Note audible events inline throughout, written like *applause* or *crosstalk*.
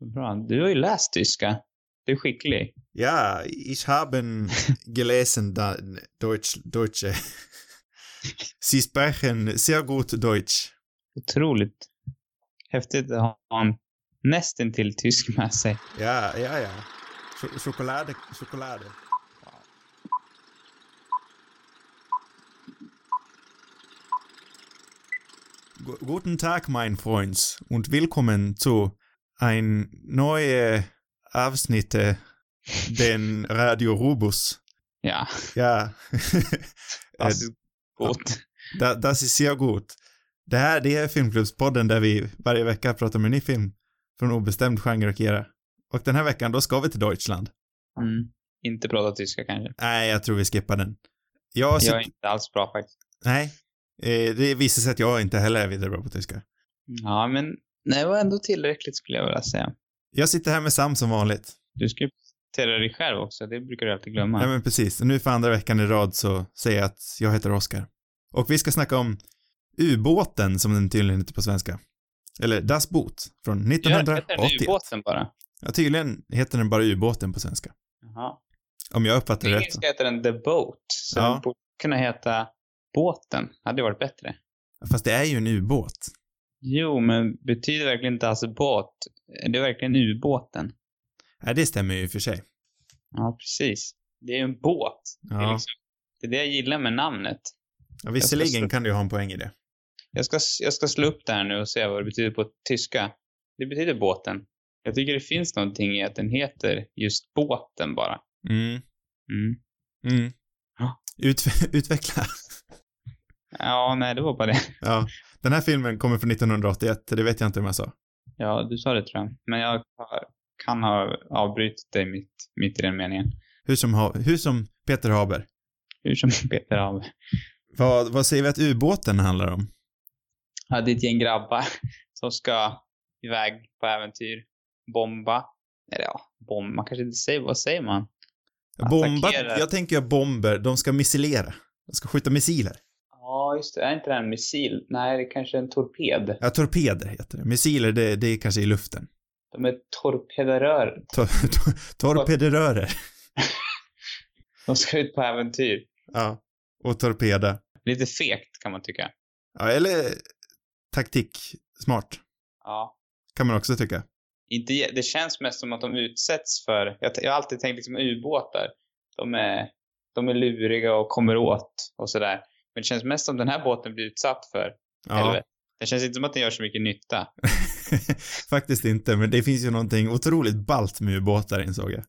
Bra. Du har ju läst tyska. Du är skicklig. Ja, ich haben *laughs* gelesen Deutsch, Deutsche. *laughs* Sie sprechen sehr gut Deutsch. Otroligt häftigt att ha en nästintill tysk med sig. Ja, ja, ja. Ch choklad, choklad. Gu- Guten Tag, mein Freund, und willkommen zu ein neue Avsnitte den Radio Rubus. Ja, Ja, *laughs* das ist gott. da, das ist sehr gut. Det här, det är Filmklubbspodden där vi varje vecka pratar om en ny film från obestämd genre och era. Och den här veckan, då ska vi till Deutschland. Mm. Inte prata tyska kanske. Nej, jag tror vi skippar den. Jag, Jag är inte alls bra faktiskt. Nej, eh, det visar sig att jag inte heller är vidare bra på tyska. Ja, men det var ändå tillräckligt skulle jag vilja säga. Jag sitter här med Sam som vanligt. Du ska ju presentera dig själv också, det brukar du alltid glömma. Ja, men precis. Nu för andra veckan i rad så säger jag att jag heter Oskar. Och vi ska snacka om ubåten, som den tydligen heter på svenska. Eller Das Boot, från Ja, heter den 1981. ubåten bara? Ja, tydligen heter den bara ubåten på svenska. Jaha. Om jag uppfattar På det rätt. engelska heter den The Boat, så Ja. den borde kunna heta Båten. Hade varit bättre. Fast det är ju en ubåt. Jo, men betyder verkligen inte alltså båt? Är det verkligen ubåten? Nej, det stämmer ju i och för sig. Ja, precis. Det är ju en båt. Det, är Ja. liksom, det är det jag gillar med namnet. ja visserligen kan du ju ha en poäng i det. Jag ska, jag ska slå upp det här nu och se vad det betyder på tyska. Det betyder båten. Jag tycker det finns någonting i att den heter just båten bara. Mm. Mm. Mm. Ja. Ut, *laughs* utveckla. Ja, nej, det var bara det. Ja. Den här filmen kommer från 1981, det vet jag inte om jag sa. Ja, du sa det tror jag. Men jag kan ha avbrutit dig mitt, mitt i den meningen. Hur som, ha, hur som Peter Haber. Hur som *laughs* Peter av. Vad, vad säger vi att ubåten handlar om? Ja, det är ett gäng grabbar *laughs* som ska iväg på äventyr. Bomba. Eller ja, bomba. Man kanske inte säger, vad säger man? Bomba, Attackera. jag tänker ju bomber, de ska missilera. De ska skjuta missiler. Ja, just det. Är inte det en missil? Nej, det är kanske en torped. Ja, torpeder heter det. Missiler, det, det är kanske i luften. De är torpederör. Tor, tor, torpederörer. *laughs* De ska ut på äventyr. Ja. Och torpeda. Lite fegt kan man tycka. Ja, eller taktik, smart, Ja. kan man också tycka. Inte, det känns mest som att de utsätts för, jag, jag har alltid tänkt liksom ubåtar. De är, de är luriga och kommer åt och sådär. Men det känns mest som den här båten blir utsatt för Ja, helvete. Det känns inte som att den gör så mycket nytta. *laughs* faktiskt inte, men det finns ju någonting otroligt balt med ubåtar insåg jag.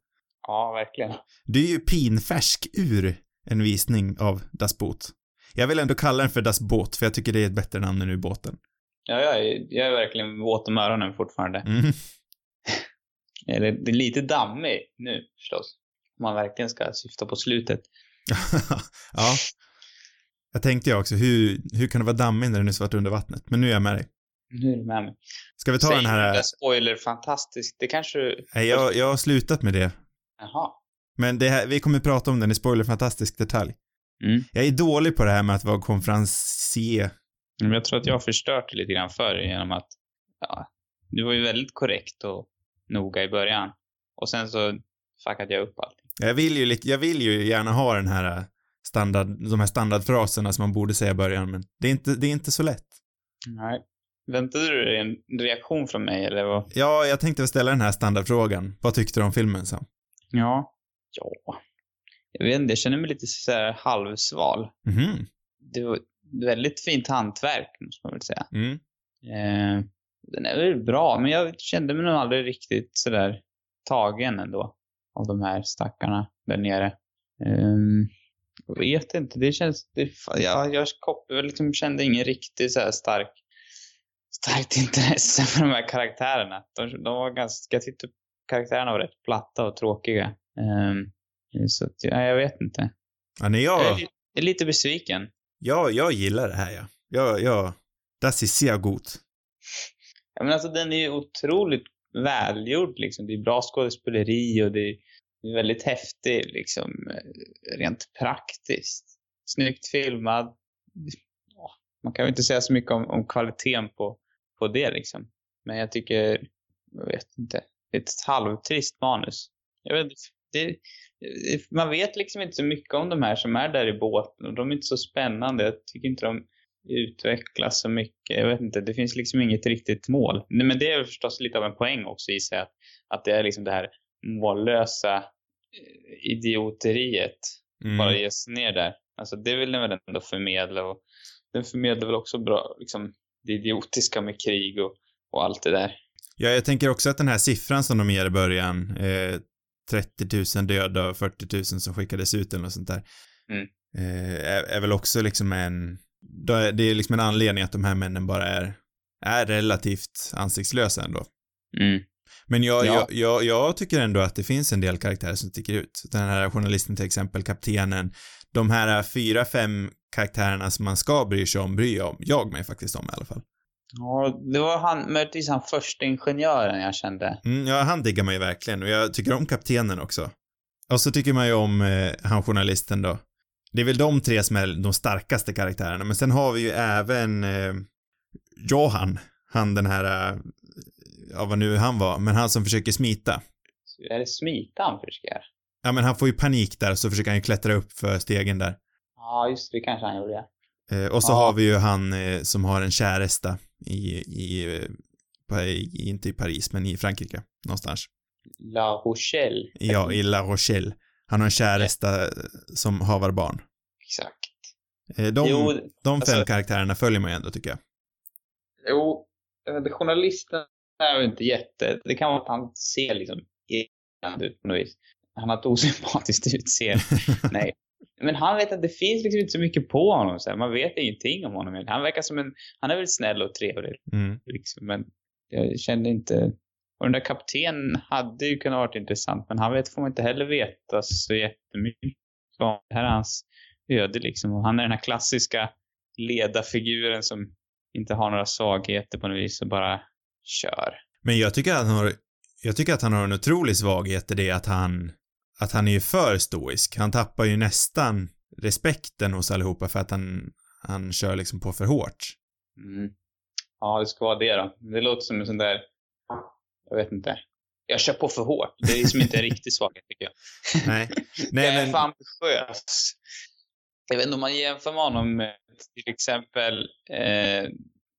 Ja, verkligen. Det är ju pinfärsk ur en visning av Das Boot. Jag vill ändå kalla den för Das Boot, för jag tycker det är ett bättre namn än ubåten. Ja, jag är, jag är verkligen våt om öronen fortfarande. Mm. *laughs* Eller, det är lite dammig nu förstås. Om man verkligen ska syfta på slutet. *laughs* ja. Jag tänkte jag också, hur, hur kan det vara dammigt när det nyss varit under vattnet? Men nu är jag med dig. Nu är det med mig. Ska vi ta Säg den här... där spoiler fantastiskt. Det kanske du... Nej, jag, jag har slutat med det. Jaha. Men det här, vi kommer prata om den i spoiler fantastisk detalj. Mm. Jag är dålig på det här med att vara konferencier. Men jag tror att jag har förstört det lite grann förr genom att, ja, du var ju väldigt korrekt och noga i början. Och sen så fuckade jag upp allting. Jag vill ju, jag vill ju gärna ha den här standard, de här standardfraserna som man borde säga i början, men det är inte, det är inte så lätt. Nej. Väntade du dig en reaktion från mig eller vad? Ja, jag tänkte ställa den här standardfrågan. Vad tyckte du om filmen, Sam? Ja. Ja. Jag vet inte, jag känner mig lite så här halvsval. Mhm. Det var väldigt fint hantverk, måste man väl säga. Mm. Eh, den är väl bra, men jag kände mig nog aldrig riktigt sådär tagen ändå. Av de här stackarna där nere. Um, vet inte, det känns... Det, jag, jag, liksom kände ingen riktigt så här stark, starkt *laughs* intresse för de här karaktärerna. De, de var ganska... Jag tyckte karaktärerna var rätt platta och tråkiga. Ehm, så att, ja, jag vet inte. Ja, nej, Jag är, jag, är lite besviken. jag, jag gillar det här, ja. Jag, jag, das ist sehr gut. Ja, men alltså den är ju otroligt välgjord liksom. Det är bra skådespeleri och det är väldigt häftig liksom eh, rent praktiskt. Snyggt filmad. Man kan ju inte säga så mycket om, om kvaliteten på, på det liksom. Men jag tycker, jag vet inte. ett halvtrist manus. Jag vet, det, eh, man vet liksom inte så mycket om de här som är där i båten och de är inte så spännande. Jag tycker inte de utvecklas så mycket. Jag vet inte, det finns liksom inget riktigt mål. Men det är förstås lite av en poäng också i sig att, att det är liksom det här mållösa eh, idioteriet mm. bara ges ner där. Alltså det vill den väl ändå förmedla och den förmedlar väl också bra liksom det idiotiska med krig och, och allt det där. Ja, jag tänker också att den här siffran som de ger i början, eh, 30 000 döda och 40 000 som skickades ut eller något sånt där, mm. eh, är, är, väl också liksom en, det är liksom en anledning att de här männen bara är, är relativt ansiktslösa ändå. Mm. Men jag, ja. jag, jag, jag, tycker ändå att det finns en del karaktärer som sticker ut. Den här journalisten till exempel, kaptenen. De här fyra, fem karaktärerna som man ska bry sig om, bryr jag, jag mig faktiskt om i alla fall. Ja, det var han, möjligtvis han första ingenjören jag kände. Mm, ja, han diggar man ju verkligen och jag tycker om kaptenen också. Och så tycker man ju om eh, han journalisten då. Det är väl de tre som är de starkaste karaktärerna, men sen har vi ju även eh, Johan, han den här, eh, ja vad nu han var, men han som försöker smita. Är det smita han försöker? Ja, men han får ju panik där, så försöker han ju klättra upp för stegen där. Ja, just det, kanske han gjorde. Eh, och så ja. har vi ju han eh, som har en käresta i, i, eh, i, inte i Paris, men i Frankrike, någonstans. La Rochelle. Ja, i La Rochelle. Han har en käresta som havar barn. Exakt. Eh, de, jo, de fem alltså, karaktärerna följer man ju ändå, tycker jag. Jo, journalisten väl inte jätte... Det kan vara att han ser liksom ut på något vis. Han har ett osympatiskt utseende. *laughs* Nej. Men han vet att det finns liksom inte så mycket på honom. Så här. Man vet ingenting om honom. Han verkar som en... Han är väl snäll och trevlig. Mm. Liksom. Men jag kände inte... Och den där kaptenen hade ju kunnat varit intressant. Men han vet, får man inte heller veta så jättemycket om. Det här är hans öde liksom. Och han är den här klassiska ledarfiguren som inte har några svagheter på något vis och bara kör. Men jag tycker att han har, jag tycker att han har en otrolig svaghet i det att han att han är ju för stoisk. Han tappar ju nästan respekten hos allihopa för att han, han kör liksom på för hårt. Mm. Ja, det ska vara det då. Det låter som en sån där, jag vet inte. Jag kör på för hårt. Det är liksom inte en riktig svaghet tycker jag. *laughs* Nej. Nej jag är men... för ambitiös. Jag vet inte om man jämför med honom med till exempel, eh,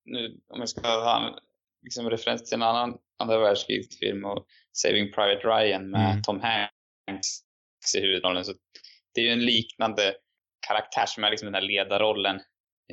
nu om jag ska ha liksom referens till en annan andra världskrigsfilm och Saving Private Ryan med mm. Tom Hanks i huvudrollen. Så det är ju en liknande karaktär som är liksom den här ledarrollen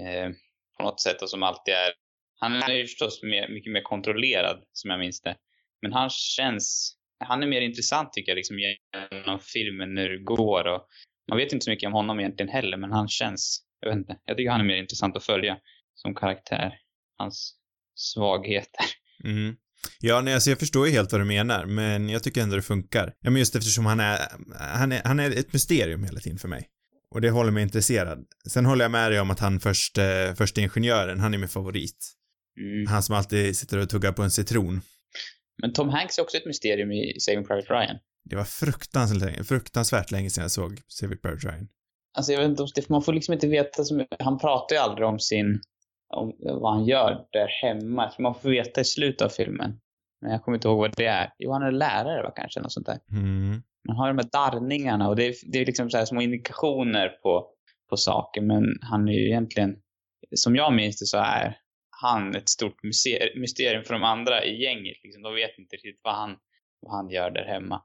eh, på något sätt och som alltid är... Han är ju förstås mer, mycket mer kontrollerad som jag minns det. Men han känns... Han är mer intressant tycker jag liksom genom filmen när det går och man vet inte så mycket om honom egentligen heller men han känns... Jag vet inte. Jag tycker han är mer intressant att följa som karaktär. Hans svagheter. Mm. Ja, nej, alltså jag förstår ju helt vad du menar, men jag tycker ändå det funkar. Ja, men just eftersom han är, han är, han är ett mysterium hela tiden för mig. Och det håller mig intresserad. Sen håller jag med dig om att han först, eh, första ingenjören, han är min favorit. Mm. Han som alltid sitter och tuggar på en citron. Men Tom Hanks är också ett mysterium i Saving Private Ryan. Det var fruktansvärt länge, fruktansvärt länge sedan jag såg Saving Private Ryan. Alltså jag vet inte, man får liksom inte veta så mycket. Han pratar ju aldrig om sin om vad han gör där hemma. För man får veta i slutet av filmen. Men jag kommer inte ihåg vad det är. Jo, han är lärare va, kanske, något sånt där. Mm. Man har de här darrningarna och det är, det är liksom så här små indikationer på, på saker. Men han är ju egentligen, som jag minns det så är han ett stort mysterium för de andra i gänget. Liksom, de vet inte riktigt vad han, vad han gör där hemma.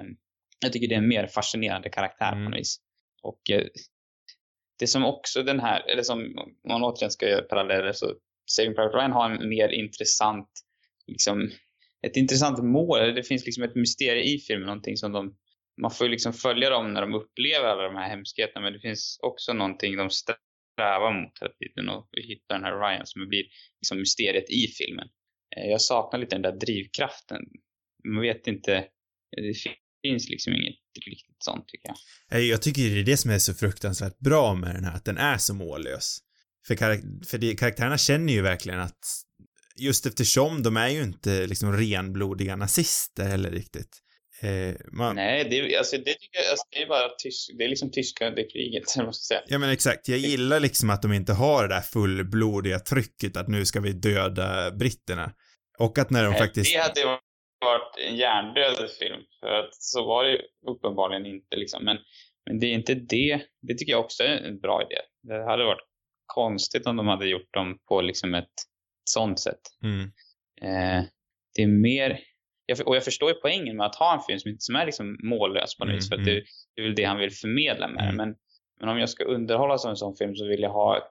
Um, jag tycker det är en mer fascinerande karaktär mm. på något vis. Och uh, det som också den här, eller som man återigen ska göra paralleller så Saving Private Ryan har en mer intressant, liksom, ett intressant mål. Det finns liksom ett mysterium i filmen, någonting som de, man får ju liksom följa dem när de upplever alla de här hemskheterna, men det finns också någonting de strävar mot hela tiden och hitta den här Ryan som blir liksom mysteriet i filmen. Eh, jag saknar lite den där drivkraften. Man vet inte, det finns liksom inget riktigt sånt tycker jag. Jag tycker det är det som är så fruktansvärt bra med den här, att den är så mållös. För, karak för det, karaktärerna känner ju verkligen att just eftersom de är ju inte liksom renblodiga nazister heller riktigt. Eh, man... Nej, det, är, alltså, det, jag, alltså, det är bara tysk, det är liksom tyska, det kriget, *laughs* jag måste säga. Ja men exakt, jag gillar liksom att de inte har det där fullblodiga trycket att nu ska vi döda britterna. Och att när de Nej, faktiskt... Det hade varit en hjärndöd film. För att så var det uppenbarligen inte liksom. Men, men det är inte det. Det tycker jag också är en bra idé. Det hade varit konstigt om de hade gjort dem på liksom ett sånt sätt. Mm. Eh, det är mer, jag, och jag förstår ju poängen med att ha en film som, som är liksom mållös på något Mm, vis. För att mm. det, det är väl det han vill förmedla med Mm. Men, men om jag ska underhållas av en sån film så vill jag ha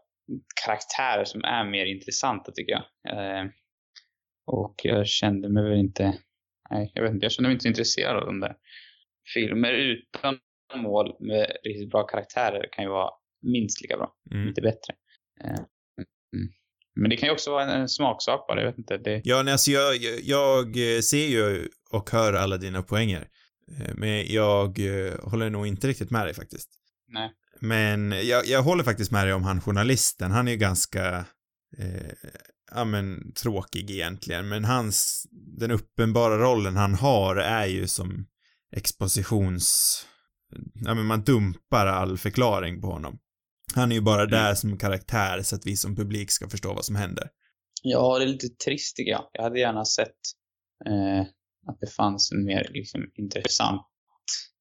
karaktärer som är mer intressanta tycker jag. Eh, och jag kände mig väl inte, nej jag vet inte, jag kände mig inte så intresserad av de där. Filmer utan mål med riktigt bra karaktärer kan ju vara minst lika bra, Mm. lite bättre. Eh, mm. Men det kan ju också vara en, en smaksak bara, jag vet inte. Det, Ja, nej, alltså jag, jag, jag eh, ser ju och hör alla dina poänger. Eh, Men jag håller nog inte riktigt med dig faktiskt. nej. Men jag, jag håller faktiskt med dig om han journalisten. Han är ju ganska, eh, ja men tråkig egentligen. Men hans, den uppenbara rollen han har är ju som expositions, ja men man dumpar all förklaring på honom. Han är ju bara Mm. där som karaktär så att vi som publik ska förstå vad som händer. Ja, det är lite trist tycker jag. Jag hade gärna sett eh, att det fanns en mer liksom, intressant...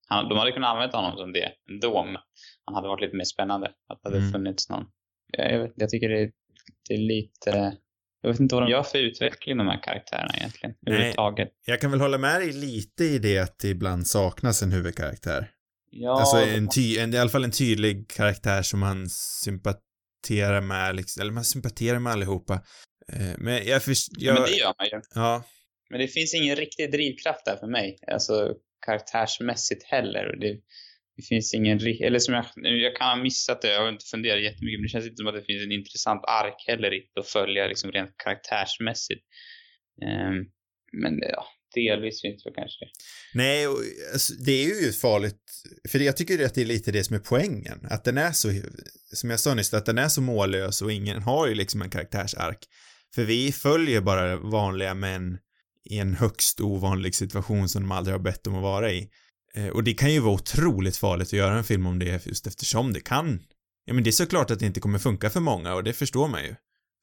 Han, de hade kunnat använda honom som det ändå, men han hade varit lite mer spännande. Att det hade Mm. funnits någon... Jag, jag, jag tycker det, det är lite... Jag vet inte vad de gör för utveckling de här karaktärerna egentligen. Nej. Överhuvudtaget. Jag kan väl hålla med dig lite i det att det ibland saknas en huvudkaraktär. Ja, Alltså en, ty, en, i alla fall en tydlig karaktär som man sympatiserar med, liksom, eller man sympatiserar med allihopa. Eh, Men jag förstår, ja, men jag, det gör man ju. ja, Men det finns ingen riktig drivkraft där för mig. Alltså karaktärsmässigt heller. Och Det, det finns ingen eller som jag, jag kan ha missat det, jag har inte funderat jättemycket, men det känns inte som att det finns en intressant ark heller att följa liksom rent karaktärsmässigt. Um, men ja, delvis finns det kanske. nej, och, alltså, det är ju farligt, för jag tycker att det är lite det som är poängen, att den är så, som jag sa nyss, att den är så mållös och ingen har ju liksom en karaktärsark. För vi följer bara vanliga män i en högst ovanlig situation som de aldrig har bett om att vara i. Eh, och det kan ju vara otroligt farligt att göra en film om det just eftersom det kan. Ja men det är såklart att det inte kommer funka för många och det förstår man ju.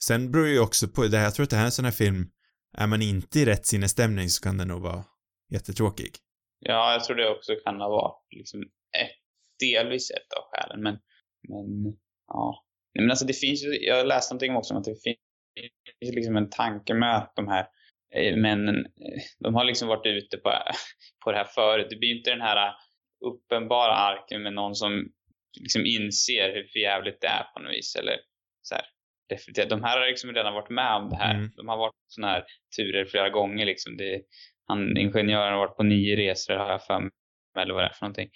Sen beror ju också på, det här, jag tror att det här är en sån här film, är man inte i rätt sinnesstämning så kan den nog vara jättetråkig. Ja, jag tror det också kan ha varit liksom ett, delvis ett av skälen, men, men ja. Nej, men alltså det finns ju, jag läste någonting också om att det finns liksom en tanke med att de här eh, männen, eh, de har liksom varit ute på, *laughs* på det här förut. Det blir inte den här uppenbara arken med någon som liksom inser hur förjävligt det är på något vis, eller så här. Definitivt. De här har liksom redan varit med om det här. Mm. De har varit på såna här turer flera gånger liksom. Det, han, ingenjören har varit på nio resor har jag för mig, eller vad det är för någonting.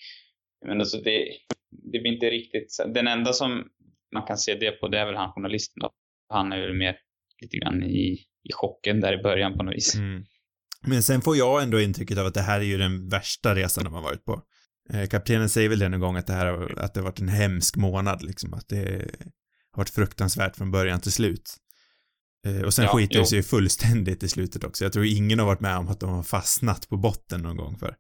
Men alltså det, det blir inte riktigt, den enda som man kan se det på det är väl han journalisten då. Han är väl mer lite grann i, i chocken där i början på något vis. Mm. Men sen får jag ändå intrycket av att det här är ju den värsta resan de har varit på. Eh, kaptenen säger väl det någon gång att det här har, att det har varit en hemsk månad liksom, att det har varit fruktansvärt från början till slut. Eh, och sen Ja, skiter det sig ju fullständigt i slutet också. Jag tror ingen har varit med om att de har fastnat på botten någon gång för.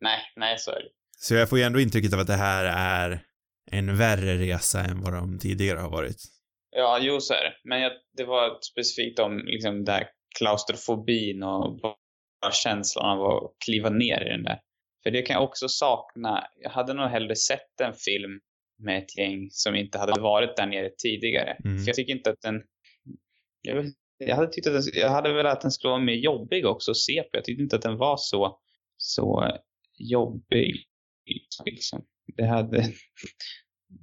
Nej, nej så är det. Så jag får ju ändå intrycket av att det här är en värre resa än vad de tidigare har varit. Ja, jo så är det. Men jag, det var specifikt om liksom det här klaustrofobin och bara känslan av att kliva ner i den där. För det kan jag också sakna. Jag hade nog hellre sett en film med ett gäng som inte hade varit där nere tidigare. Mm. För jag tycker inte att den... Jag, jag hade tyckt att den, jag hade velat att den skulle vara mer jobbig också att se på. Jag tyckte inte att den var så, så jobbig. Liksom. Det hade...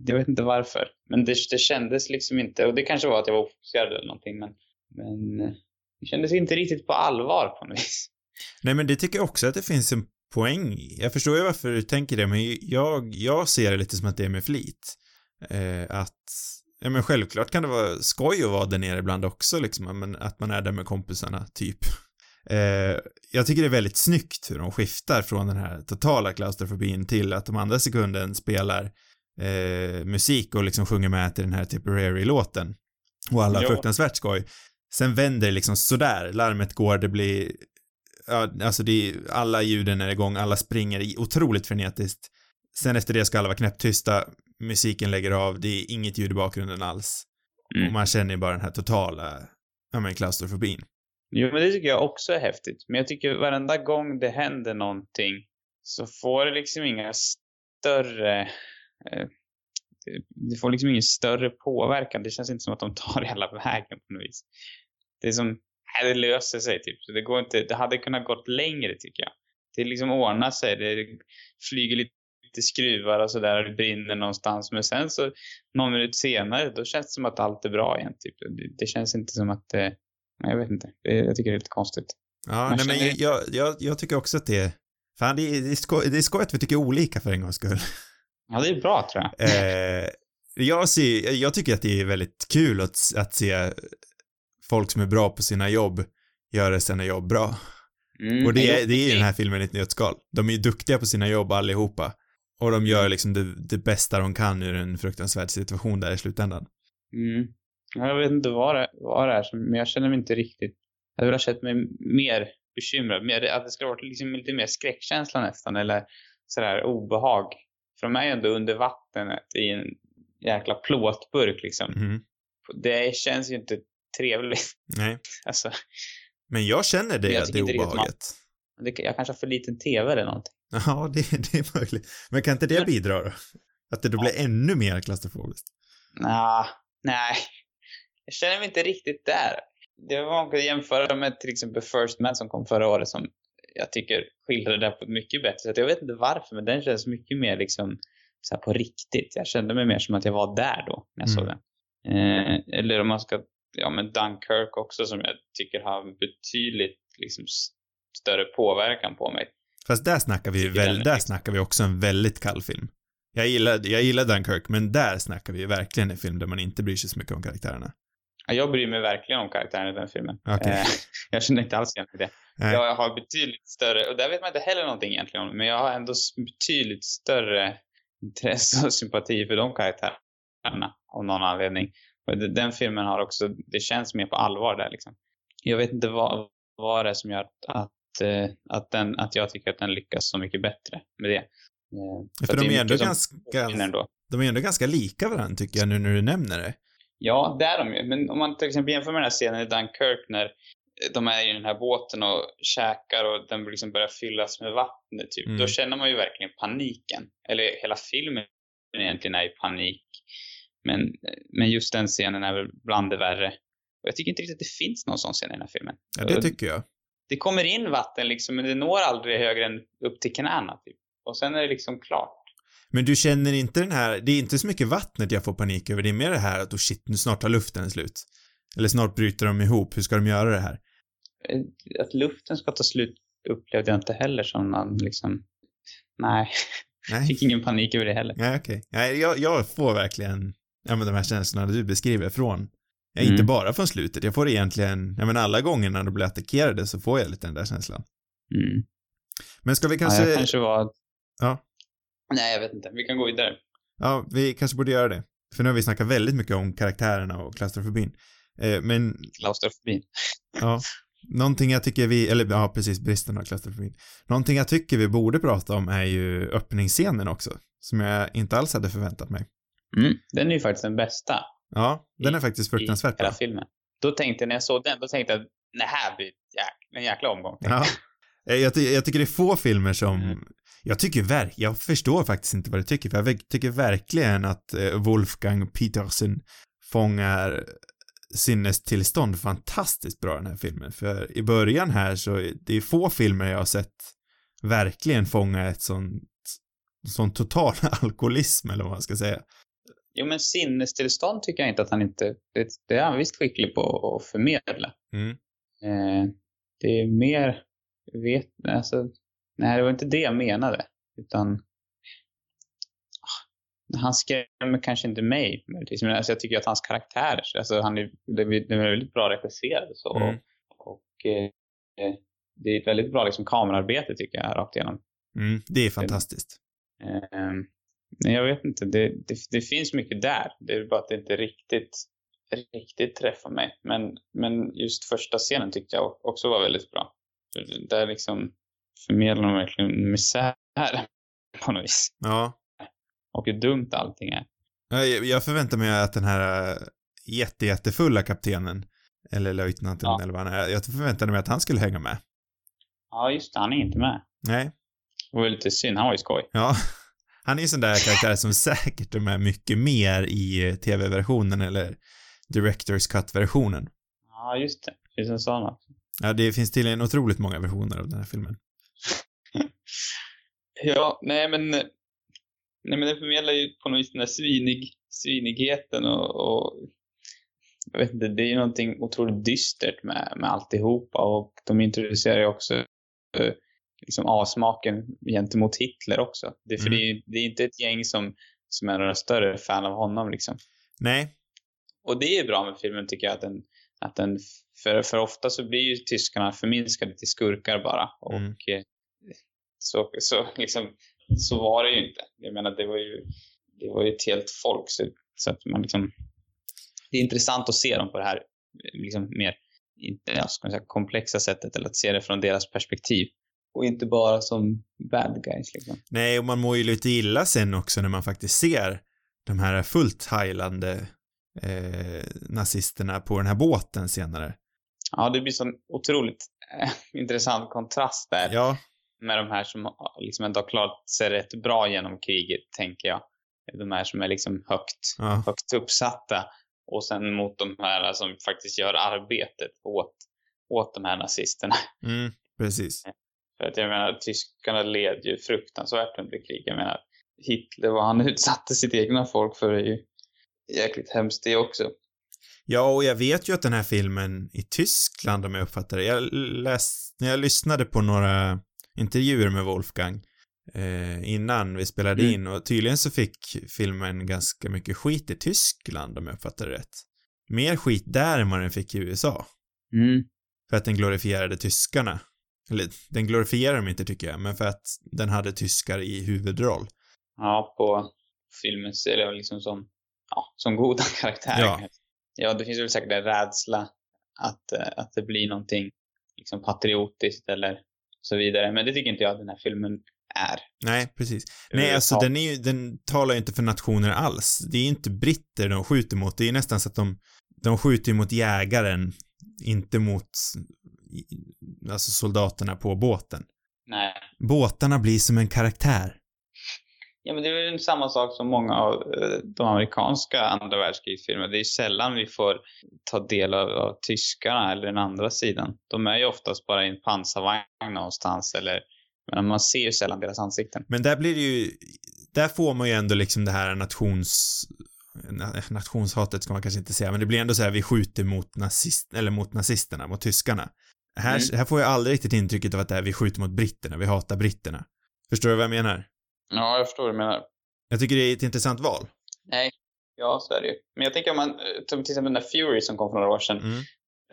Jag vet inte varför. Men det, det kändes liksom inte, och det kanske var att jag var ofokuserad eller någonting, men, men eh, det kändes inte riktigt på allvar på något *laughs* vis. Nej, men det tycker jag också att det finns en poäng i. Jag förstår ju varför du tänker det, men jag, jag ser det lite som att det är med flit. Eh, att, ja men självklart kan det vara skoj att vara där nere ibland också liksom, men att man är där med kompisarna, typ. *laughs* Eh, jag tycker det är väldigt snyggt hur de skiftar från den här totala klaustrofobin till att de andra sekunden spelar eh, musik och liksom sjunger med till den här Tipperary-låten. Och alla har Ja. fruktansvärt skoj. Sen vänder det liksom sådär, larmet går, det blir ja, alltså det är, alla ljuden är igång, alla springer otroligt frenetiskt. Sen efter det ska alla vara knäpptysta, musiken lägger av, det är inget ljud i bakgrunden alls. Mm. Och man känner ju bara den här totala, ja men klaustrofobin. Jo, men det tycker jag också är häftigt. Men jag tycker varenda gång det händer någonting så får det liksom inga större... Eh, det får liksom ingen större påverkan. Det känns inte som att de tar hela vägen på något vis. Det är som, nej, det löser sig typ. Så det går inte, det hade kunnat gått längre tycker jag. Det liksom ordnar sig. Det flyger lite skruvar och sådär och det brinner någonstans. Men sen så någon minut senare då känns det som att allt är bra igen. Typ. Det, det känns inte som att nej, jag vet inte. Det, jag tycker det är lite konstigt. Ja, nej, men jag, jag, jag tycker också att det är, fan det är, det är, skoj, det är skoj att vi tycker olika för en gångs skull. Ja, det är bra tror jag. Eh, jag, ser, jag tycker att det är väldigt kul att, att se folk som är bra på sina jobb göra sina jobb bra. Mm, och det är, det är ju den här filmen i ett nötskal. De är ju duktiga på sina jobb allihopa. Och de gör liksom det, det bästa de kan ur en fruktansvärd situation där i slutändan. Mm. Jag vet inte vad det, vad det är, men jag känner mig inte riktigt... Jag hade velat känt mig mer bekymrad. Mer, att det skulle varit liksom lite mer skräckkänsla nästan, eller sådär obehag. För de ju ändå under vattnet i en jäkla plåtburk liksom. Mm. Det känns ju inte trevligt. Nej. *laughs* Alltså. Men jag känner det, jag det obehaget. Man, jag kanske har för liten TV eller någonting. *laughs* Ja, det, det är möjligt. Men kan inte det bidra då? Att det då blir ännu mer klaustrofobiskt? Nah, nej. Jag känner mig inte riktigt där. Det var man kan jämföra med till exempel First Man som kom förra året som jag tycker skildrade det på ett mycket bättre sätt. Jag vet inte varför, men den känns mycket mer liksom så på riktigt. Jag kände mig mer som att jag var där då, när jag mm. såg den. Eh, eller om man ska, ja men Dunkirk också som jag tycker har betydligt liksom större påverkan på mig. Fast där snackar vi väl, där snackar vi också en väldigt kall film. Jag gillar, jag gillar Dunkirk, men där snackar vi verkligen en film där man inte bryr sig så mycket om karaktärerna. Ja, jag bryr mig verkligen om karaktärerna i den filmen. Okay. Eh, *laughs* jag känner inte alls igen det. Jag har betydligt större, och där vet man inte heller någonting egentligen om, men jag har ändå betydligt större intresse och sympati för de karaktärerna av någon anledning. Och den filmen har också, det känns mer på allvar där liksom. Jag vet inte vad, vad det är som gör att, Eh, att, den, att jag tycker att den lyckas så mycket bättre med det. För, för de är ändå ganska, de är ändå ganska lika varandra tycker jag nu när du nämner det. Ja, det är de ju. Men om man till exempel jämför med den här scenen i Dunkirk när de är i den här båten och käkar och den liksom börjar fyllas med vatten typ. Mm. Då känner man ju verkligen paniken. Eller hela filmen egentligen är i panik. Men, men just den scenen är väl bland det värre. Och jag tycker inte riktigt att det finns någon sån scen i den här filmen. Ja, det tycker jag det kommer in vatten liksom, men det når aldrig högre än upp till knäna typ. Och sen är det liksom klart. Men du känner inte den här, det är inte så mycket vattnet jag får panik över, det är mer det här att oh shit, nu snart tar luften slut. Eller snart bryter de ihop, hur ska de göra det här? Eh, att luften ska ta slut upplevde jag inte heller som någon liksom, nej. nej. Fick ingen panik över det heller. Nej, okej. Okay. Nej, jag, jag får verkligen, ja men de här känslorna du beskriver från Ja, mm. inte bara från slutet. Jag får egentligen, jag menar alla gånger när de blir attackerade så får jag lite den där känslan. Mm. Men ska vi kanske... Ja, jag kanske var... Ja. Nej, jag vet inte. Vi kan gå vidare. Ja, vi kanske borde göra det. För nu har vi snackat väldigt mycket om karaktärerna och klaustrofobin. Eh, men... Klaustrofobin. ja. *laughs* Någonting jag tycker vi, eller ja, precis, bristen av klaustrofobin. Någonting jag tycker vi borde prata om är ju öppningsscenen också. Som jag inte alls hade förväntat mig. Mm, den är ju faktiskt den bästa. Ja, den är faktiskt fruktansvärt bra. filmen. Då tänkte jag, när jag såg den, då tänkte jag att det här blir jäk, en jäkla omgång. Ja. Eh, jag, ty jag, tycker det är få filmer som, mm. jag tycker verk, jag förstår faktiskt inte vad du tycker, för jag tycker verkligen att eh, Wolfgang Petersen fångar sinnestillstånd fantastiskt bra den här filmen. För i början här så, det är få filmer jag har sett verkligen fånga ett sånt, sån total *laughs* alkoholism eller vad man ska säga. Jo, men sinnestillstånd tycker jag inte att han inte... Det, det är han visst skicklig på att förmedla. Mm. Eh, det är mer... Vet, alltså, nej, det var inte det jag menade. Utan... Han skrämmer kanske inte mig. Men alltså, jag tycker att hans karaktär, alltså, han är, det är väldigt bra regisserad. Så, mm. Och eh, det är ett väldigt bra liksom, kamerarbete tycker jag, rakt igenom. Mm, det är fantastiskt. Eh, jag vet inte. Det, det, det, finns mycket där. Det är bara att det inte riktigt, riktigt träffar mig. Men, men just första scenen tyckte jag också var väldigt bra. Där liksom förmedlar de verkligen misär på något vis. Ja. Och hur dumt allting är. Jag förväntar mig att den här äh, jätte, jättefulla kaptenen Eller löjtnanten Ja. eller vad han är. Jag förväntade mig att han skulle hänga med. Ja, just det. Han är inte med. Nej. Det var lite synd. Han var ju skoj. Ja. *laughs* Han är ju sån där karaktär som säkert är med mycket mer i eh, tv-versionen eller Directors Cut-versionen. Ja, just det. Det finns en sån också. Ja, det finns tydligen otroligt många versioner av den här filmen. *laughs* Ja, nej men... Nej men den förmedlar ju på något vis den här svinig, svinigheten och, och... Jag vet inte, det är ju någonting otroligt dystert med, med alltihopa och de introducerar ju också eh, liksom avsmaken gentemot Hitler också. Det, för Mm. det, är, det är inte ett gäng som, som är några större fan av honom liksom. Nej. Och det är bra med filmen tycker jag att den, att den för, för ofta så blir ju tyskarna förminskade till skurkar bara. Och Mm. så, så, liksom, så var det ju inte. Jag menar det var ju, det var ju ett helt folk så, så att man liksom det är intressant att se dem på det här liksom mer ja, ska man säga, komplexa sättet eller att se det från deras perspektiv. Och inte bara som bad guys liksom. Nej, och man mår ju lite illa sen också när man faktiskt ser de här fullt heilande eh, nazisterna på den här båten senare. Ja, det blir sån otroligt eh, intressant kontrast där. Ja, med de här som liksom ändå har klarat sig rätt bra genom kriget, tänker jag. De här som är liksom högt, ja, högt uppsatta. Och sen mot de här som faktiskt gör arbetet åt, åt de här nazisterna. mm, precis. *laughs* För att jag menar, tyskarna led ju fruktansvärt under kriget. Jag menar, Hitler, vad han *laughs* utsatte sitt egna folk för är ju jäkligt hemskt det också. Ja, och jag vet ju att den här filmen i Tyskland, om jag uppfattar det, jag läst, när jag lyssnade på några intervjuer med Wolfgang eh, innan vi spelade Mm. in och tydligen så fick filmen ganska mycket skit i Tyskland, om jag uppfattar det rätt. Mer skit där än vad den fick i USA. Mm. För att den glorifierade tyskarna. Eller, den glorifierar dem inte tycker jag, men för att den hade tyskar i huvudroll. Ja, på filmen ser det liksom som, ja, som goda *laughs* karaktärer. Ja. ja, det finns väl säkert en rädsla att, eh, att det blir någonting liksom patriotiskt eller så vidare. Men det tycker inte jag att den här filmen är. Nej, precis. Nej, alltså ja. den är ju, den talar ju inte för nationer alls. Det är ju inte britter de skjuter mot. Det är ju nästan så att de, de skjuter ju mot jägaren, inte mot, alltså soldaterna på båten. Nej. Båtarna blir som en karaktär. Ja, men det är väl samma sak som många av eh, de amerikanska andra världskrigsfilmer. Det är sällan vi får ta del av, av tyskarna eller den andra sidan. De är ju oftast bara i en pansarvagn någonstans eller men man ser ju sällan deras ansikten. Men där blir det ju, där får man ju ändå liksom det här nations, na- nationshatet ska man kanske inte säga, men det blir ändå så här vi skjuter mot nazist, eller mot nazisterna, mot tyskarna. Här, Mm. här får jag aldrig riktigt intrycket av att det är vi skjuter mot britterna, vi hatar britterna. Förstår du vad jag menar? Ja, jag förstår vad du menar. Jag tycker det är ett intressant val. Nej, ja så är det ju. Men jag tänker om man, eh, som till exempel den där Fury som kom för några år sedan, Mm.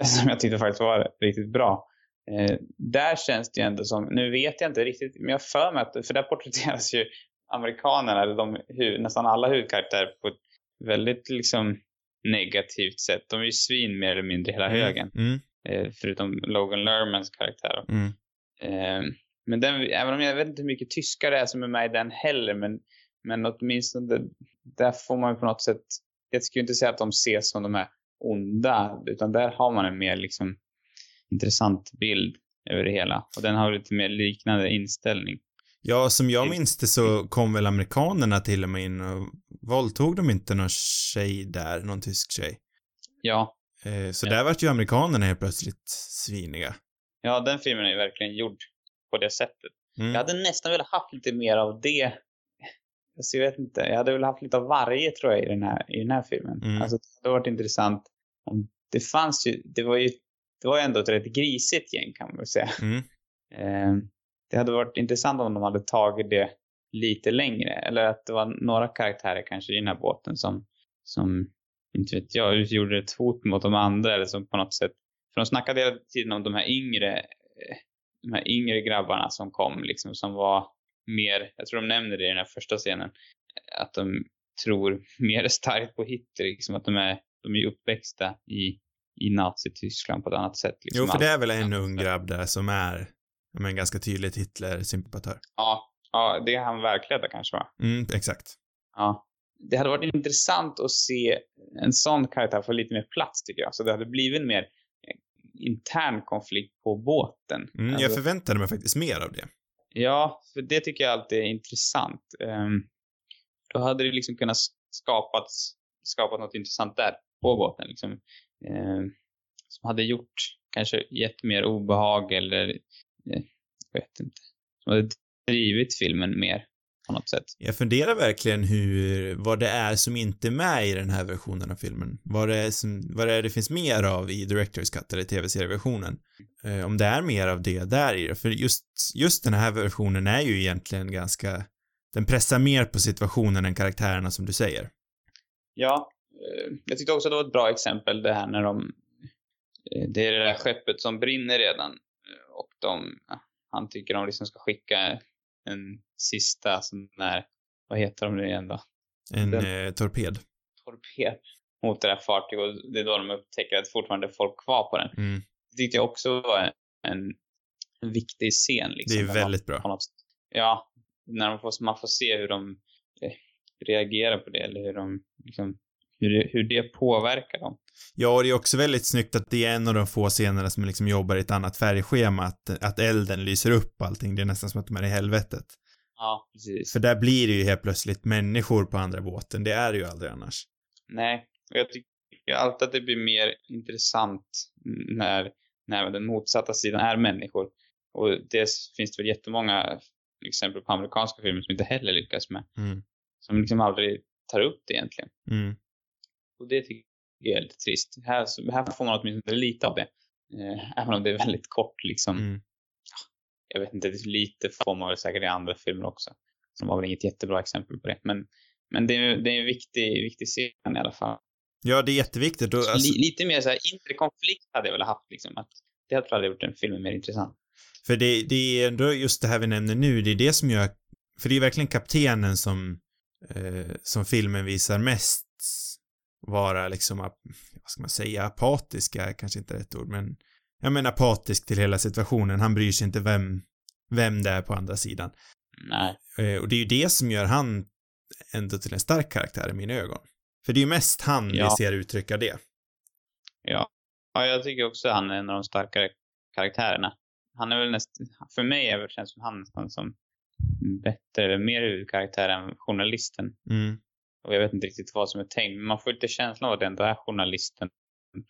*laughs* som jag tyckte faktiskt var riktigt bra. Eh, där känns det ju ändå som, nu vet jag inte riktigt, men jag för mig att, för där porträtteras ju amerikanerna, eller de, nästan alla huvudkaraktärer på ett väldigt liksom negativt sätt. De är ju svin mer eller mindre hela högen. Mm. Eh, förutom Logan Lermans karaktär. Mm. Eh, men den, även om jag vet inte hur mycket tyskar det är som är med i den heller, men, men åtminstone där får man på något sätt, jag skulle inte säga att de ses som de är onda, utan där har man en mer liksom intressant bild över det hela. Och den har lite mer liknande inställning. Ja, som jag minns det så kom väl amerikanerna till och med in och våldtog de inte någon tjej där, någon tysk tjej. Ja, Eh, så Ja. där vart ju amerikanerna helt plötsligt sviniga. ja den filmen är ju verkligen gjord på det sättet. Mm. Jag hade nästan velat haft lite mer av det. Alltså jag vet inte, jag hade väl haft lite av varje tror jag i den här, i den här filmen. Mm. Alltså det hade varit intressant om det fanns ju, det var ju, det var ju ändå ett rätt grisigt gäng kan man väl säga. Mm. *laughs* Eh, det hade varit intressant om de hade tagit det lite längre. Eller att det var några karaktärer kanske i den här båten som, som inte vet jag, utgjorde ett hot mot de andra eller som på något sätt. För de snackade hela tiden om de här yngre, eh, de här yngre grabbarna som kom liksom som var mer, jag tror de nämner det i den här första scenen, att de tror *laughs* mer starkt på Hitler, liksom att de är, de är uppväxta i, i Nazityskland på ett annat sätt. Liksom. Jo, för det är väl en ung grabb där som är, men ganska tydligt Hitler-sympatör. Ja, ja, det är han verkligheten kanske va? Mm, exakt. Ja. Det hade varit intressant att se en sån karaktär få lite mer plats tycker jag. Så det hade blivit mer intern konflikt på båten. Mm, jag Alltså- förväntade mig faktiskt mer av det. Ja, för det tycker jag alltid är intressant. Ehm, då hade det liksom kunnat skapats, skapat något intressant där på båten. Liksom. Ehm, som hade gjort, kanske gett mer obehag eller, eh, jag vet inte, som hade drivit filmen mer på något sätt. Jag funderar verkligen hur, vad det är som inte är med i den här versionen av filmen. Vad det är som, vad det är det finns mer av i Director's Cut eller tv-serieversionen. Eh, om det är mer av det där i det. För just, just den här versionen är ju egentligen ganska, den pressar mer på situationen än karaktärerna som du säger. Ja, eh, jag tyckte också det var ett bra exempel det här när de, eh, det är det där skeppet som brinner redan eh, och de, han tycker de liksom ska skicka en sista sån där, vad heter de nu igen då? En Den- eh, torped. torped mot det där fartyget och det är då de upptäcker att fortfarande är folk kvar på den. Mm. Det tyckte jag också var en, en viktig scen. Liksom, Det är man väldigt På bra. något. Ja, när de får, man får se hur de eh, reagerar på det eller hur de liksom, hur det, hur det påverkar dem. Ja, och det är också väldigt snyggt att det är en av de få scenerna som liksom jobbar i ett annat färgschema, att, att elden lyser upp allting. Det är nästan som att de är i helvetet. Ja, precis. För där blir det ju helt plötsligt människor på andra båten. Det är det ju aldrig annars. Nej, och jag tycker alltid att det blir mer intressant när, när den motsatta sidan är människor. Och det finns det väl jättemånga exempel på amerikanska filmer som inte heller lyckas med. Mm. Som liksom aldrig tar upp det egentligen. Mm. Och det tycker jag är lite trist. Här, här får man åtminstone lite av det. Eh, även om det är väldigt kort liksom. Mm. Jag vet inte, lite får man väl säkert i andra filmer också. Som var väl inget jättebra exempel på det. Men, men det, är, det är en viktig, viktig scen i alla fall. Ja, det är jätteviktigt. Alltså, Li, lite mer så här inre konflikt hade jag väl haft liksom. Att det hade hade gjort en film mer intressant. för det, det är ändå just det här vi nämner nu, det är det som gör, för det är verkligen kaptenen som, eh, som filmen visar mest vara liksom, vad ska man säga, apatiska är kanske inte rätt ord, men jag menar apatisk till hela situationen. Han bryr sig inte vem, vem det är på andra sidan. Nej. Eh, och det är ju det som gör han ändå till en stark karaktär i mina ögon. För det är ju mest han vi Ja. ser uttrycka det. Ja. ja, jag tycker också att han är en av de starkare karaktärerna. Han är väl nästan, för mig är det känns som han nästan som bättre eller mer huvudkaraktär än journalisten. Mm. Och jag vet inte riktigt vad som är tänkt, men man får lite känslan av att det ändå är journalisten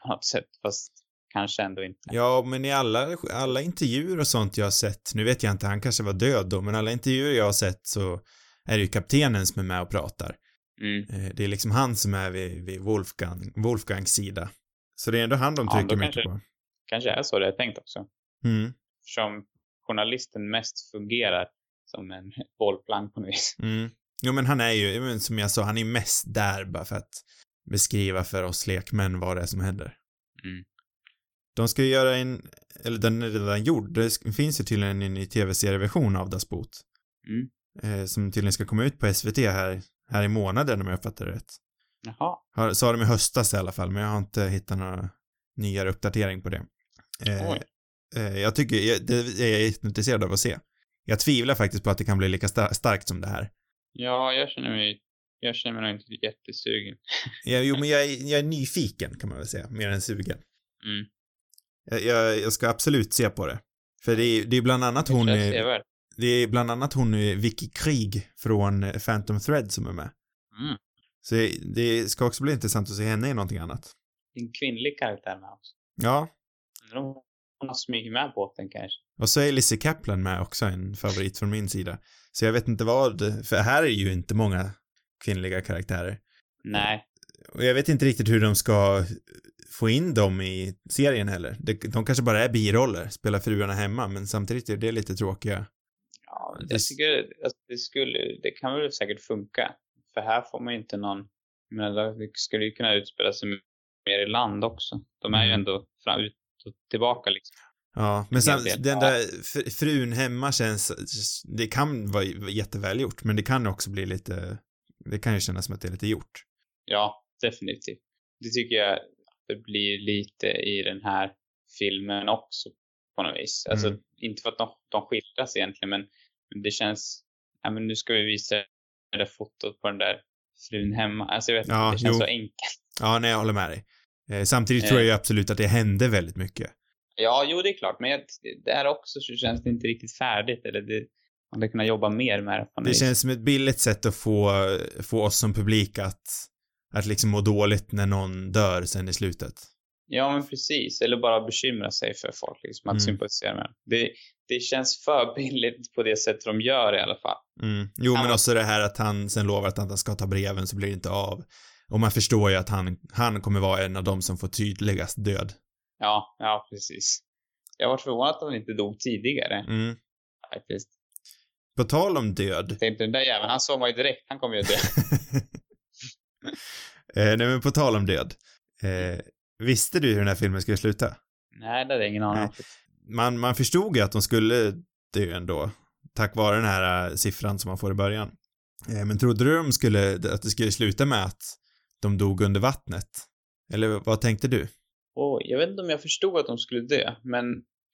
på något sätt, fast kanske ändå inte. Ja, men i alla, alla intervjuer och sånt jag har sett, nu vet jag inte, han kanske var död då, men alla intervjuer jag har sett så är det ju kaptenen som är med och pratar. Mm. Eh, Det är liksom han som är vid, vid Wolfgang, Wolfgangs sida. Så det är ändå han de Ja, trycker då mycket kanske- på. Kanske är så det är tänkt också. Mm, Som journalisten mest fungerar som en *laughs* bollplank på något vis. mm. Jo, men han är ju, men som jag sa, han är mest där bara för att beskriva för oss lekmän vad det är som händer. Mm. De ska ju göra en, eller den är redan gjord, det finns ju tydligen en ny tv-serieversion av Das Boot. Mm. Eh, som tydligen ska komma ut på SVT här, här i månaden om jag fattar rätt. Jaha. Har, sa de i höstas i alla fall, men jag har inte hittat några nyare uppdatering på det. Eh, eh, jag tycker, jag, det är jag jätteintresserad av att se. Jag tvivlar faktiskt på att det kan bli lika sta- starkt som det här. Ja, jag känner mig, jag känner mig inte jättesugen. Jag, jo, *laughs* men jag, är- jag är nyfiken kan man väl säga, mer än sugen. Mm. Jag, jag, jag ska absolut se på det. För det är, det är bland annat hon, är det är bland annat hon Vicky Krieg från eh, Phantom Thread som är med. Mm. Så det, ska också bli intressant att se henne i någonting annat. En kvinnlig karaktär med också. Ja, hon har smugit med båten kanske. Och så är Lizzie Kaplan med också, en favorit från min sida. Så jag vet inte vad, för här är ju inte många kvinnliga karaktärer. Nej. Och jag vet inte riktigt hur de ska få in dem i serien heller. De, de kanske bara är biroller, spelar fruarna hemma, men samtidigt är det lite tråkiga. Ja, Det- att det skulle, det kan väl säkert funka. För här får man ju inte någon, men det skulle ju kunna utspela sig mer i land också. De är ju Mm. ändå fram, ut och tillbaka liksom. Ja, men En sam, hel del. den där fr- frun hemma känns, det kan vara jätteväl gjort, men det kan också bli lite, det kan ju kännas som att det är lite gjort. Ja, definitivt. Det tycker jag det blir lite i den här filmen också på något vis. Alltså, Mm. inte för att de, de skildras egentligen, men, men det känns, ja men nu ska vi visa det där fotot på den där frun hemma. Alltså jag vet inte, Ja, det känns jo. så enkelt. Ja, nej, jag håller med dig. Eh, samtidigt Eh. tror jag ju absolut att det hände väldigt mycket. Ja, jo det är klart, men jag, där också så känns det inte riktigt färdigt. Eller det, man hade kunnat jobba mer med det. På det vis. känns som ett billigt sätt att få, få oss som publik att, att liksom må dåligt när någon dör sen i slutet. Ja, men precis. Eller bara bekymra sig för folk, liksom, att mm. sympatisera med dem. Det, det känns för billigt på det sättet de gör i alla fall. Mm. Jo, men också det här att han sen lovar att han ska ta breven så blir det inte av. Och man förstår ju att han, han kommer vara en av dem som får tydligast död. Ja, ja precis. Jag var förvånad att han inte dog tidigare. Mm. Faktiskt. På tal om död. Jag tänkte den där jäveln, han såg man ju direkt, han kommer ju dö. *laughs* *laughs* eh, nej men på tal om död. Eh, visste du hur den här filmen skulle sluta? Nej, det hade jag ingen aning om. Man, man förstod ju att de skulle dö ändå. Tack vare den här uh, siffran som man får i början. Eh, men trodde du de skulle, att det skulle sluta med att de dog under vattnet? Eller vad tänkte du? Oh, jag vet inte om jag förstod att de skulle dö, men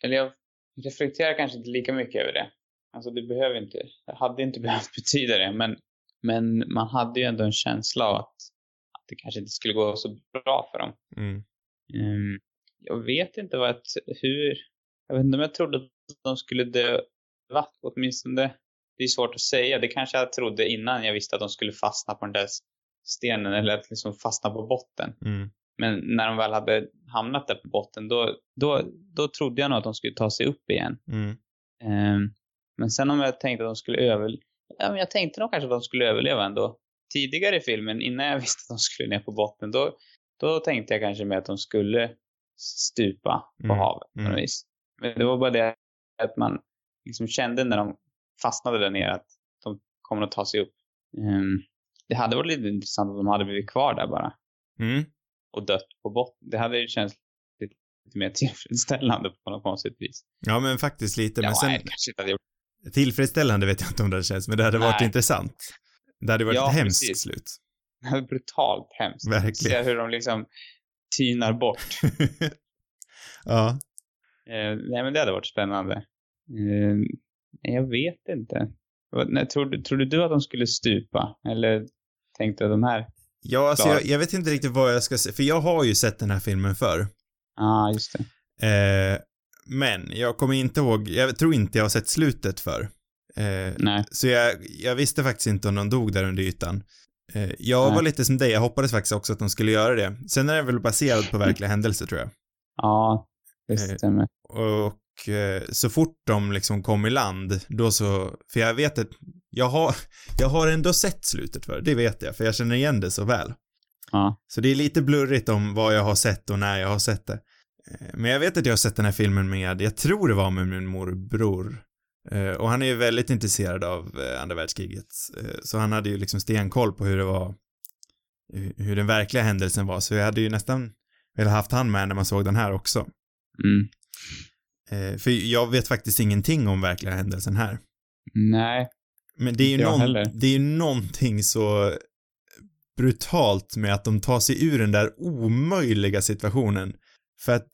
eller jag reflekterar kanske inte lika mycket över det. Alltså det behöver inte, det hade inte *laughs* behövt betyda det, men, men man hade ju ändå en känsla av att, att det kanske inte skulle gå så bra för dem. Mm. Um, jag vet inte vad ett, hur, jag vet inte om jag trodde att de skulle dö vatt, åtminstone. Det är svårt att säga. Det kanske jag trodde innan jag visste att de skulle fastna på den där stenen eller att liksom fastna på botten. Mm. Men när de väl hade hamnat där på botten, då, då, då trodde jag nog att de skulle ta sig upp igen. Mm. Um, men sen om jag tänkte att de skulle överleva, ja, men jag tänkte nog kanske att de skulle överleva ändå. Tidigare i filmen, innan jag *laughs* visste att de skulle ner på botten, då, då tänkte jag kanske med att de skulle stupa på mm. havet på något mm. vis. Men det var bara det att man liksom kände när de fastnade där nere att de kommer att ta sig upp. Um, det hade varit lite intressant om de hade blivit kvar där bara. Mm. Och dött på botten. Det hade ju känts lite, lite mer tillfredsställande på något konstigt vis. Ja, men faktiskt lite. Ja, men sen... Nej, kanske inte hade gjort. Tillfredsställande vet jag inte om det känts, men det hade nej. varit intressant. Det hade varit ja, ett hemskt precis. slut. *laughs* Brutalt hemskt. Verkligen. Se hur de liksom tynar bort. *laughs* ja. Eh, nej, men det hade varit spännande. Eh, jag vet inte. Nej, tror, tror du att de skulle stupa? Eller tänkte du de här? Ja, alltså jag, jag, vet inte riktigt vad jag ska säga, för jag har ju sett den här filmen förr. Ja, ah, just det. Eh, men jag kommer inte ihåg, jag tror inte jag har sett slutet för. Eh, Nej. Så jag, jag visste faktiskt inte om de dog där under ytan. Eh, jag Nej. var lite som dig, jag hoppades faktiskt också att de skulle göra det. Sen är det väl baserat på verkliga händelser tror jag. Ja, det eh, stämmer. och eh, så fort de liksom kom i land, då så, för jag vet att jag har, *laughs* jag har ändå sett slutet för det vet jag, för jag känner igen det så väl. Ja. Så det är lite blurrigt om vad jag har sett och när jag har sett det. Eh, men jag vet att jag har sett den här filmen med, jag tror det var med min morbror. Eh, och han är ju väldigt intresserad av eh, andra världskriget. Så han hade ju liksom stenkoll på hur det var, hur den verkliga händelsen var. Så jag hade ju nästan velat haft han med när man såg den här också. Mm. För jag vet faktiskt ingenting om verkliga händelsen här. Nej. Men det är ju någon, det är ju någonting så brutalt med att de tar sig ur den där omöjliga situationen för att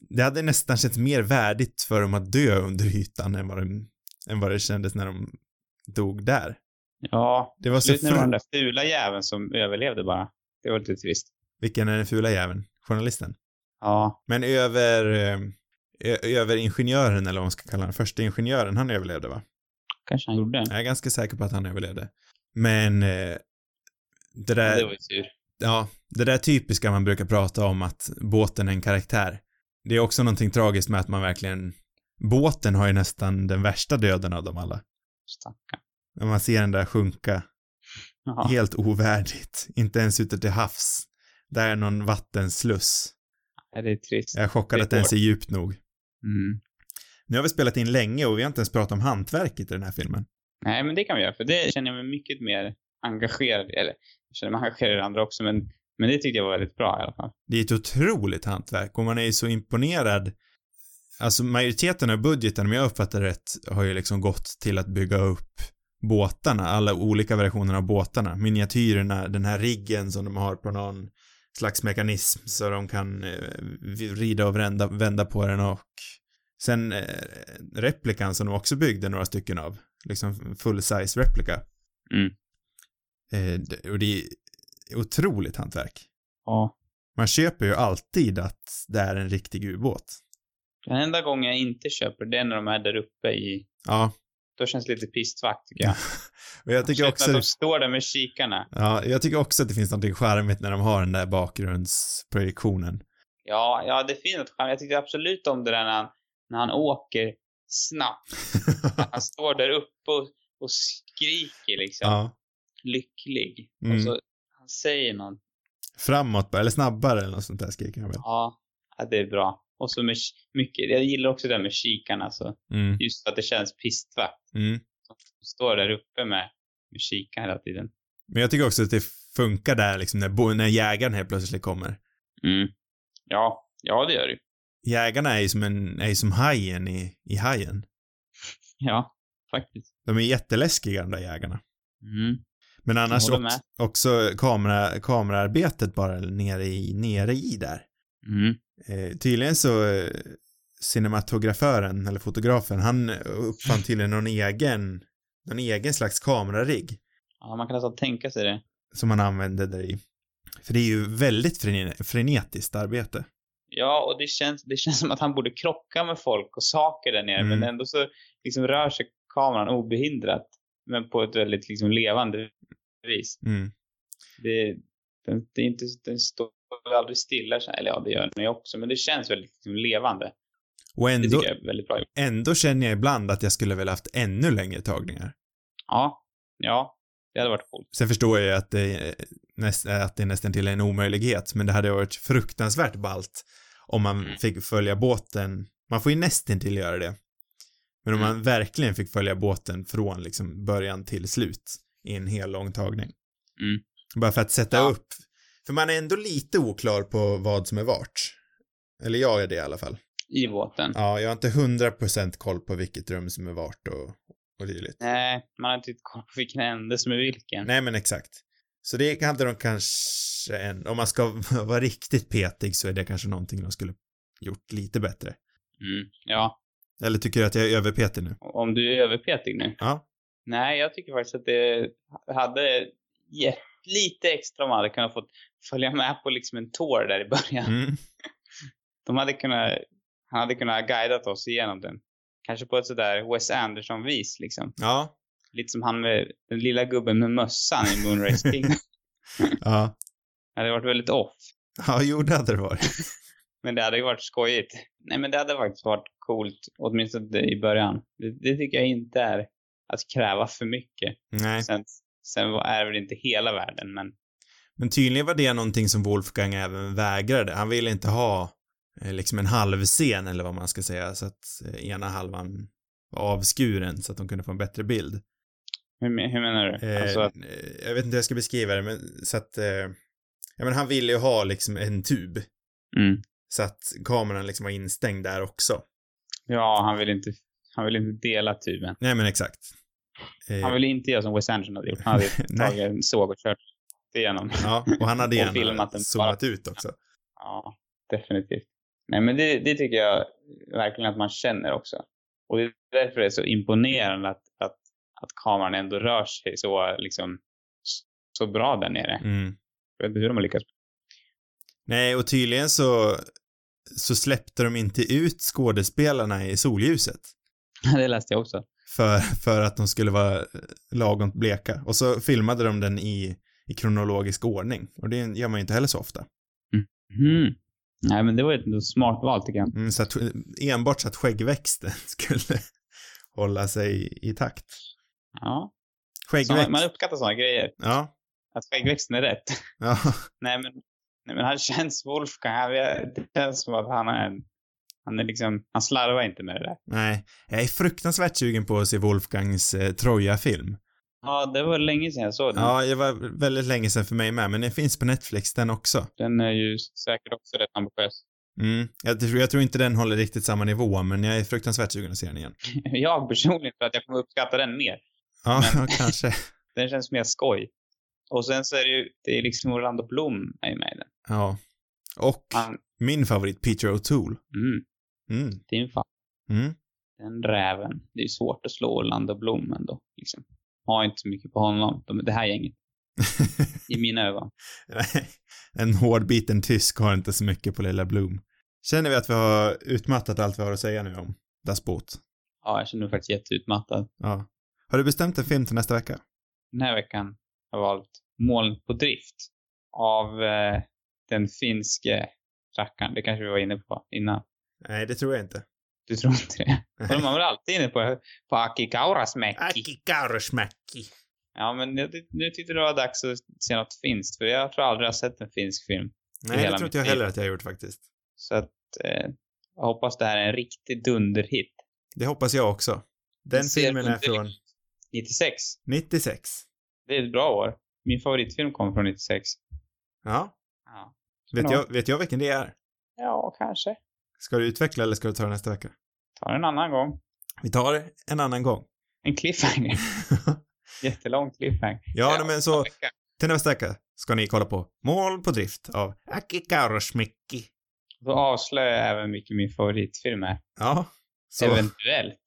det hade nästan känts mer värdigt för dem att dö under ytan än vad, de, än vad det kändes när de dog där. Ja, det var så fru... var den där fula jäveln som överlevde bara. Det var lite trist. Vilken är den fula jäveln? Journalisten? Ja. Men över, över ingenjören eller vad man ska kalla den, första ingenjören, han överlevde va? Kanske han gjorde. Jag är ganska säker på att han överlevde. Men eh, det där... Ja, det var ju sur ja, det där typiska man brukar prata om att båten är en karaktär. Det är också någonting tragiskt med att man verkligen, båten har ju nästan den värsta döden av dem alla. Stackarn. När man ser den där sjunka. Aha. Helt ovärdigt. Inte ens ute till havs. Där är någon vattensluss. Ja, det är trist. Jag är chockad att det ens är djupt nog. Mm. Nu har vi spelat in länge och vi har inte ens pratat om hantverket i den här filmen. Nej, men det kan vi göra, för det känner jag mig mycket mer engagerad, eller jag känner mig engagerad i andra också, men, men det tyckte jag var väldigt bra i alla fall. Det är ett otroligt hantverk och man är ju så imponerad. Alltså majoriteten av budgeten, om jag uppfattar rätt, har ju liksom gått till att bygga upp båtarna, alla olika versioner av båtarna, miniatyrerna, den här riggen som de har på någon slags mekanism så de kan eh, rida och vända, vända på den och sen eh, replikan som de också byggde några stycken av, liksom full size replika. Mm. Eh, och det är otroligt hantverk. Ja. Man köper ju alltid att det är en riktig ubåt. Den enda gången jag inte köper det är när de är där uppe i... Ja. Då känns det lite pistvakt tycker jag. *laughs* och jag tycker också... Att de står där med kikarna. Ja, jag tycker också att det finns något charmigt när de har den där bakgrundsprojektionen. Ja, ja det finns något charmigt. Jag tycker absolut om det där när han, när han åker snabbt. *laughs* han står där uppe och, och skriker liksom. Ja. Lycklig. Mm. Och så han säger något. Framåt eller snabbare eller något sånt där skriker han väl? Ja, det är bra. Och så med mycket, jag gillar också det där med kikarna så. Mm. Just för att det känns pistvakt. Mm. Står där uppe med, med kikaren hela tiden. Men jag tycker också att det funkar där liksom när, när jägaren helt plötsligt kommer. Mm. Ja, ja det gör det Jägarna är ju som en, är ju som hajen i, i hajen. *laughs* Ja, faktiskt. De är jätteläskiga de där jägarna. Mm. Men annars också, också kamera, kameraarbetet bara nere i, nere i där. Mm. Eh, tydligen så cinematografören, eller fotografen, han uppfann tydligen någon egen, någon egen slags kamerarigg. Ja, man kan nästan tänka sig det. Som man använde där i. För det är ju väldigt frenetiskt arbete. Ja, och det känns, det känns som att han borde krocka med folk och saker där nere, mm. men ändå så liksom rör sig kameran obehindrat, men på ett väldigt liksom levande vis. Mm. Det, den, det är inte, den står aldrig stilla, eller ja, det gör den ju också, men det känns väldigt liksom, levande. Och ändå, är ändå känner jag ibland att jag skulle väl haft ännu längre tagningar. Ja, ja, det hade varit coolt. Sen förstår jag ju att det, näst, att det nästan till är en omöjlighet, men det hade varit fruktansvärt balt om man mm. fick följa båten. Man får ju nästan till göra det. Men om mm. man verkligen fick följa båten från liksom början till slut i en hel lång tagning. Mm. Bara för att sätta ja. upp för man är ändå lite oklar på vad som är vart. Eller jag är det i alla fall. I båten? Ja, jag har inte hundra procent koll på vilket rum som är vart och, och dylikt. Nej, man har inte koll på vilken ände som är vilken. Nej, men exakt. Så det hade de kanske en, om man ska *laughs* vara riktigt petig så är det kanske någonting de skulle gjort lite bättre. Mm, ja. Eller tycker du att jag är överpetig nu? Om du är överpetig nu? Ja. Nej, jag tycker faktiskt att det hade gett lite extra om man hade kunnat fått följa med på liksom en tour där i början. Mm. *laughs* De hade kunnat, han hade kunnat guidat oss igenom den. Kanske på ett sådär Wes Anderson-vis liksom. Ja. Lite som han med den lilla gubben med mössan i Moonrace King. *laughs* ja. Det hade varit väldigt off. Ja, jo det hade det varit. *laughs* men det hade ju varit skojigt. Nej men det hade faktiskt varit coolt, åtminstone i början. Det, det tycker jag inte är att kräva för mycket. Nej. Sen, sen är det väl inte hela världen, men men tydligen var det någonting som Wolfgang även vägrade. Han ville inte ha eh, liksom en halvscen eller vad man ska säga, så att eh, ena halvan var avskuren så att de kunde få en bättre bild. Hur, hur menar du? Eh, alltså att... Jag vet inte hur jag ska beskriva det, men så att, ja men han ville ju ha liksom en tub. Mm. Så att kameran liksom var instängd där också. Ja, han vill inte, han vill inte dela tuben. Nej men exakt. Han ville inte göra som Wes Anderson hade gjort. Han hade *laughs* tagit en såg och kört igenom. Ja, och han hade *laughs* gärna zoomat ut också. Ja, definitivt. Nej, men det, det, tycker jag verkligen att man känner också. Och det är därför det är så imponerande att, att, att kameran ändå rör sig så, liksom, så bra där nere. Mm. Jag vet inte hur de har lyckats. Nej, och tydligen så, så släppte de inte ut skådespelarna i solljuset. *laughs* det läste jag också. För, för att de skulle vara lagom bleka. Och så filmade de den i i kronologisk ordning. Och det gör man ju inte heller så ofta. Mm. Nej, men det var ett smart val tycker jag. Mm, så att, enbart så att skäggväxten *laughs* skulle hålla sig i takt. Ja. Skäggväxt. Så man uppskattar sådana grejer. Ja. Att skäggväxten är rätt. Ja. *laughs* nej, men, nej, men han känns Wolfgang. Det känns som att han är en han är liksom, han slarvar inte med det där. Nej, jag är fruktansvärt sugen på att se Wolfgangs eh, Troja-film. Ja, det var länge sedan jag såg den. Ja, det var väldigt länge sedan för mig med, men den finns på Netflix den också. Den är ju säkert också rätt ambitiös. Mm, jag tror, jag tror inte den håller riktigt samma nivå, men jag är fruktansvärt sugen att se den igen. *laughs* jag personligen för att jag kommer uppskatta den mer. Ja, *laughs* kanske. *laughs* Den känns mer skoj. Och sen så är det ju, det är liksom Orlando Bloom är ju med i den. Ja. Och Han... min favorit, Peter O'Toole. Mm. Mm. Din fan. Mm. Den räven. Det är svårt att slå Orlando Bloom ändå, liksom har inte så mycket på honom, de, det här gänget. *laughs* I mina ögon. *laughs* En hårdbiten tysk har inte så mycket på lilla Bloom. Känner vi att vi har utmattat allt vi har att säga nu om Das Boot? Ja, jag känner mig faktiskt jätteutmattad. Ja. Har du bestämt en film till nästa vecka? Den här veckan har jag valt Moln på drift av eh, den finske rackaren. Det kanske vi var inne på innan. Nej, det tror jag inte. Du tror inte det? Men man var alltid inne på, på Aki Kaurasmäki. Aki Kaurasmäki. Ja, men nu, nu tyckte det var dags att se något finskt, för jag tror aldrig jag har sett en finsk film. Nej, det tror inte jag heller att jag har gjort faktiskt. Så att eh, jag hoppas det här är en riktig dunderhit. Det hoppas jag också. Den filmen är från... 96. 96. Det är ett bra år. Min favoritfilm kom från 96. Ja. ja. Vet, jag, vet jag vilken det är? Ja, kanske. Ska du utveckla eller ska du ta det nästa vecka? Ta det en annan gång. Vi tar det en annan gång. En cliffhanger. *laughs* Jättelång cliffhanger. Ja, ja men så till nästa vecka ska ni kolla på Mål på drift av Aki Kaurismäki. Då avslöjar jag även vilken min favoritfilm är. Ja. Så. Eventuellt.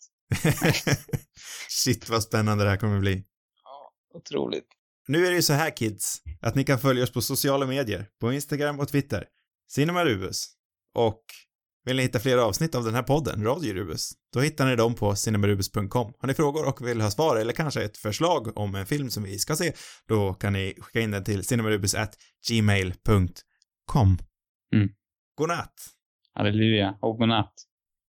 *laughs* Shit vad spännande det här kommer bli. Ja, otroligt. Nu är det ju så här kids, att ni kan följa oss på sociala medier, på Instagram och Twitter. Cinema Rubus. Och vill ni hitta fler avsnitt av den här podden, Radio Rubus, då hittar ni dem på cinemarubus.com. Har ni frågor och vill ha svar eller kanske ett förslag om en film som vi ska se, då kan ni skicka in den till cinemarubus@gmail.com. Mm. Godnatt! Halleluja och godnatt.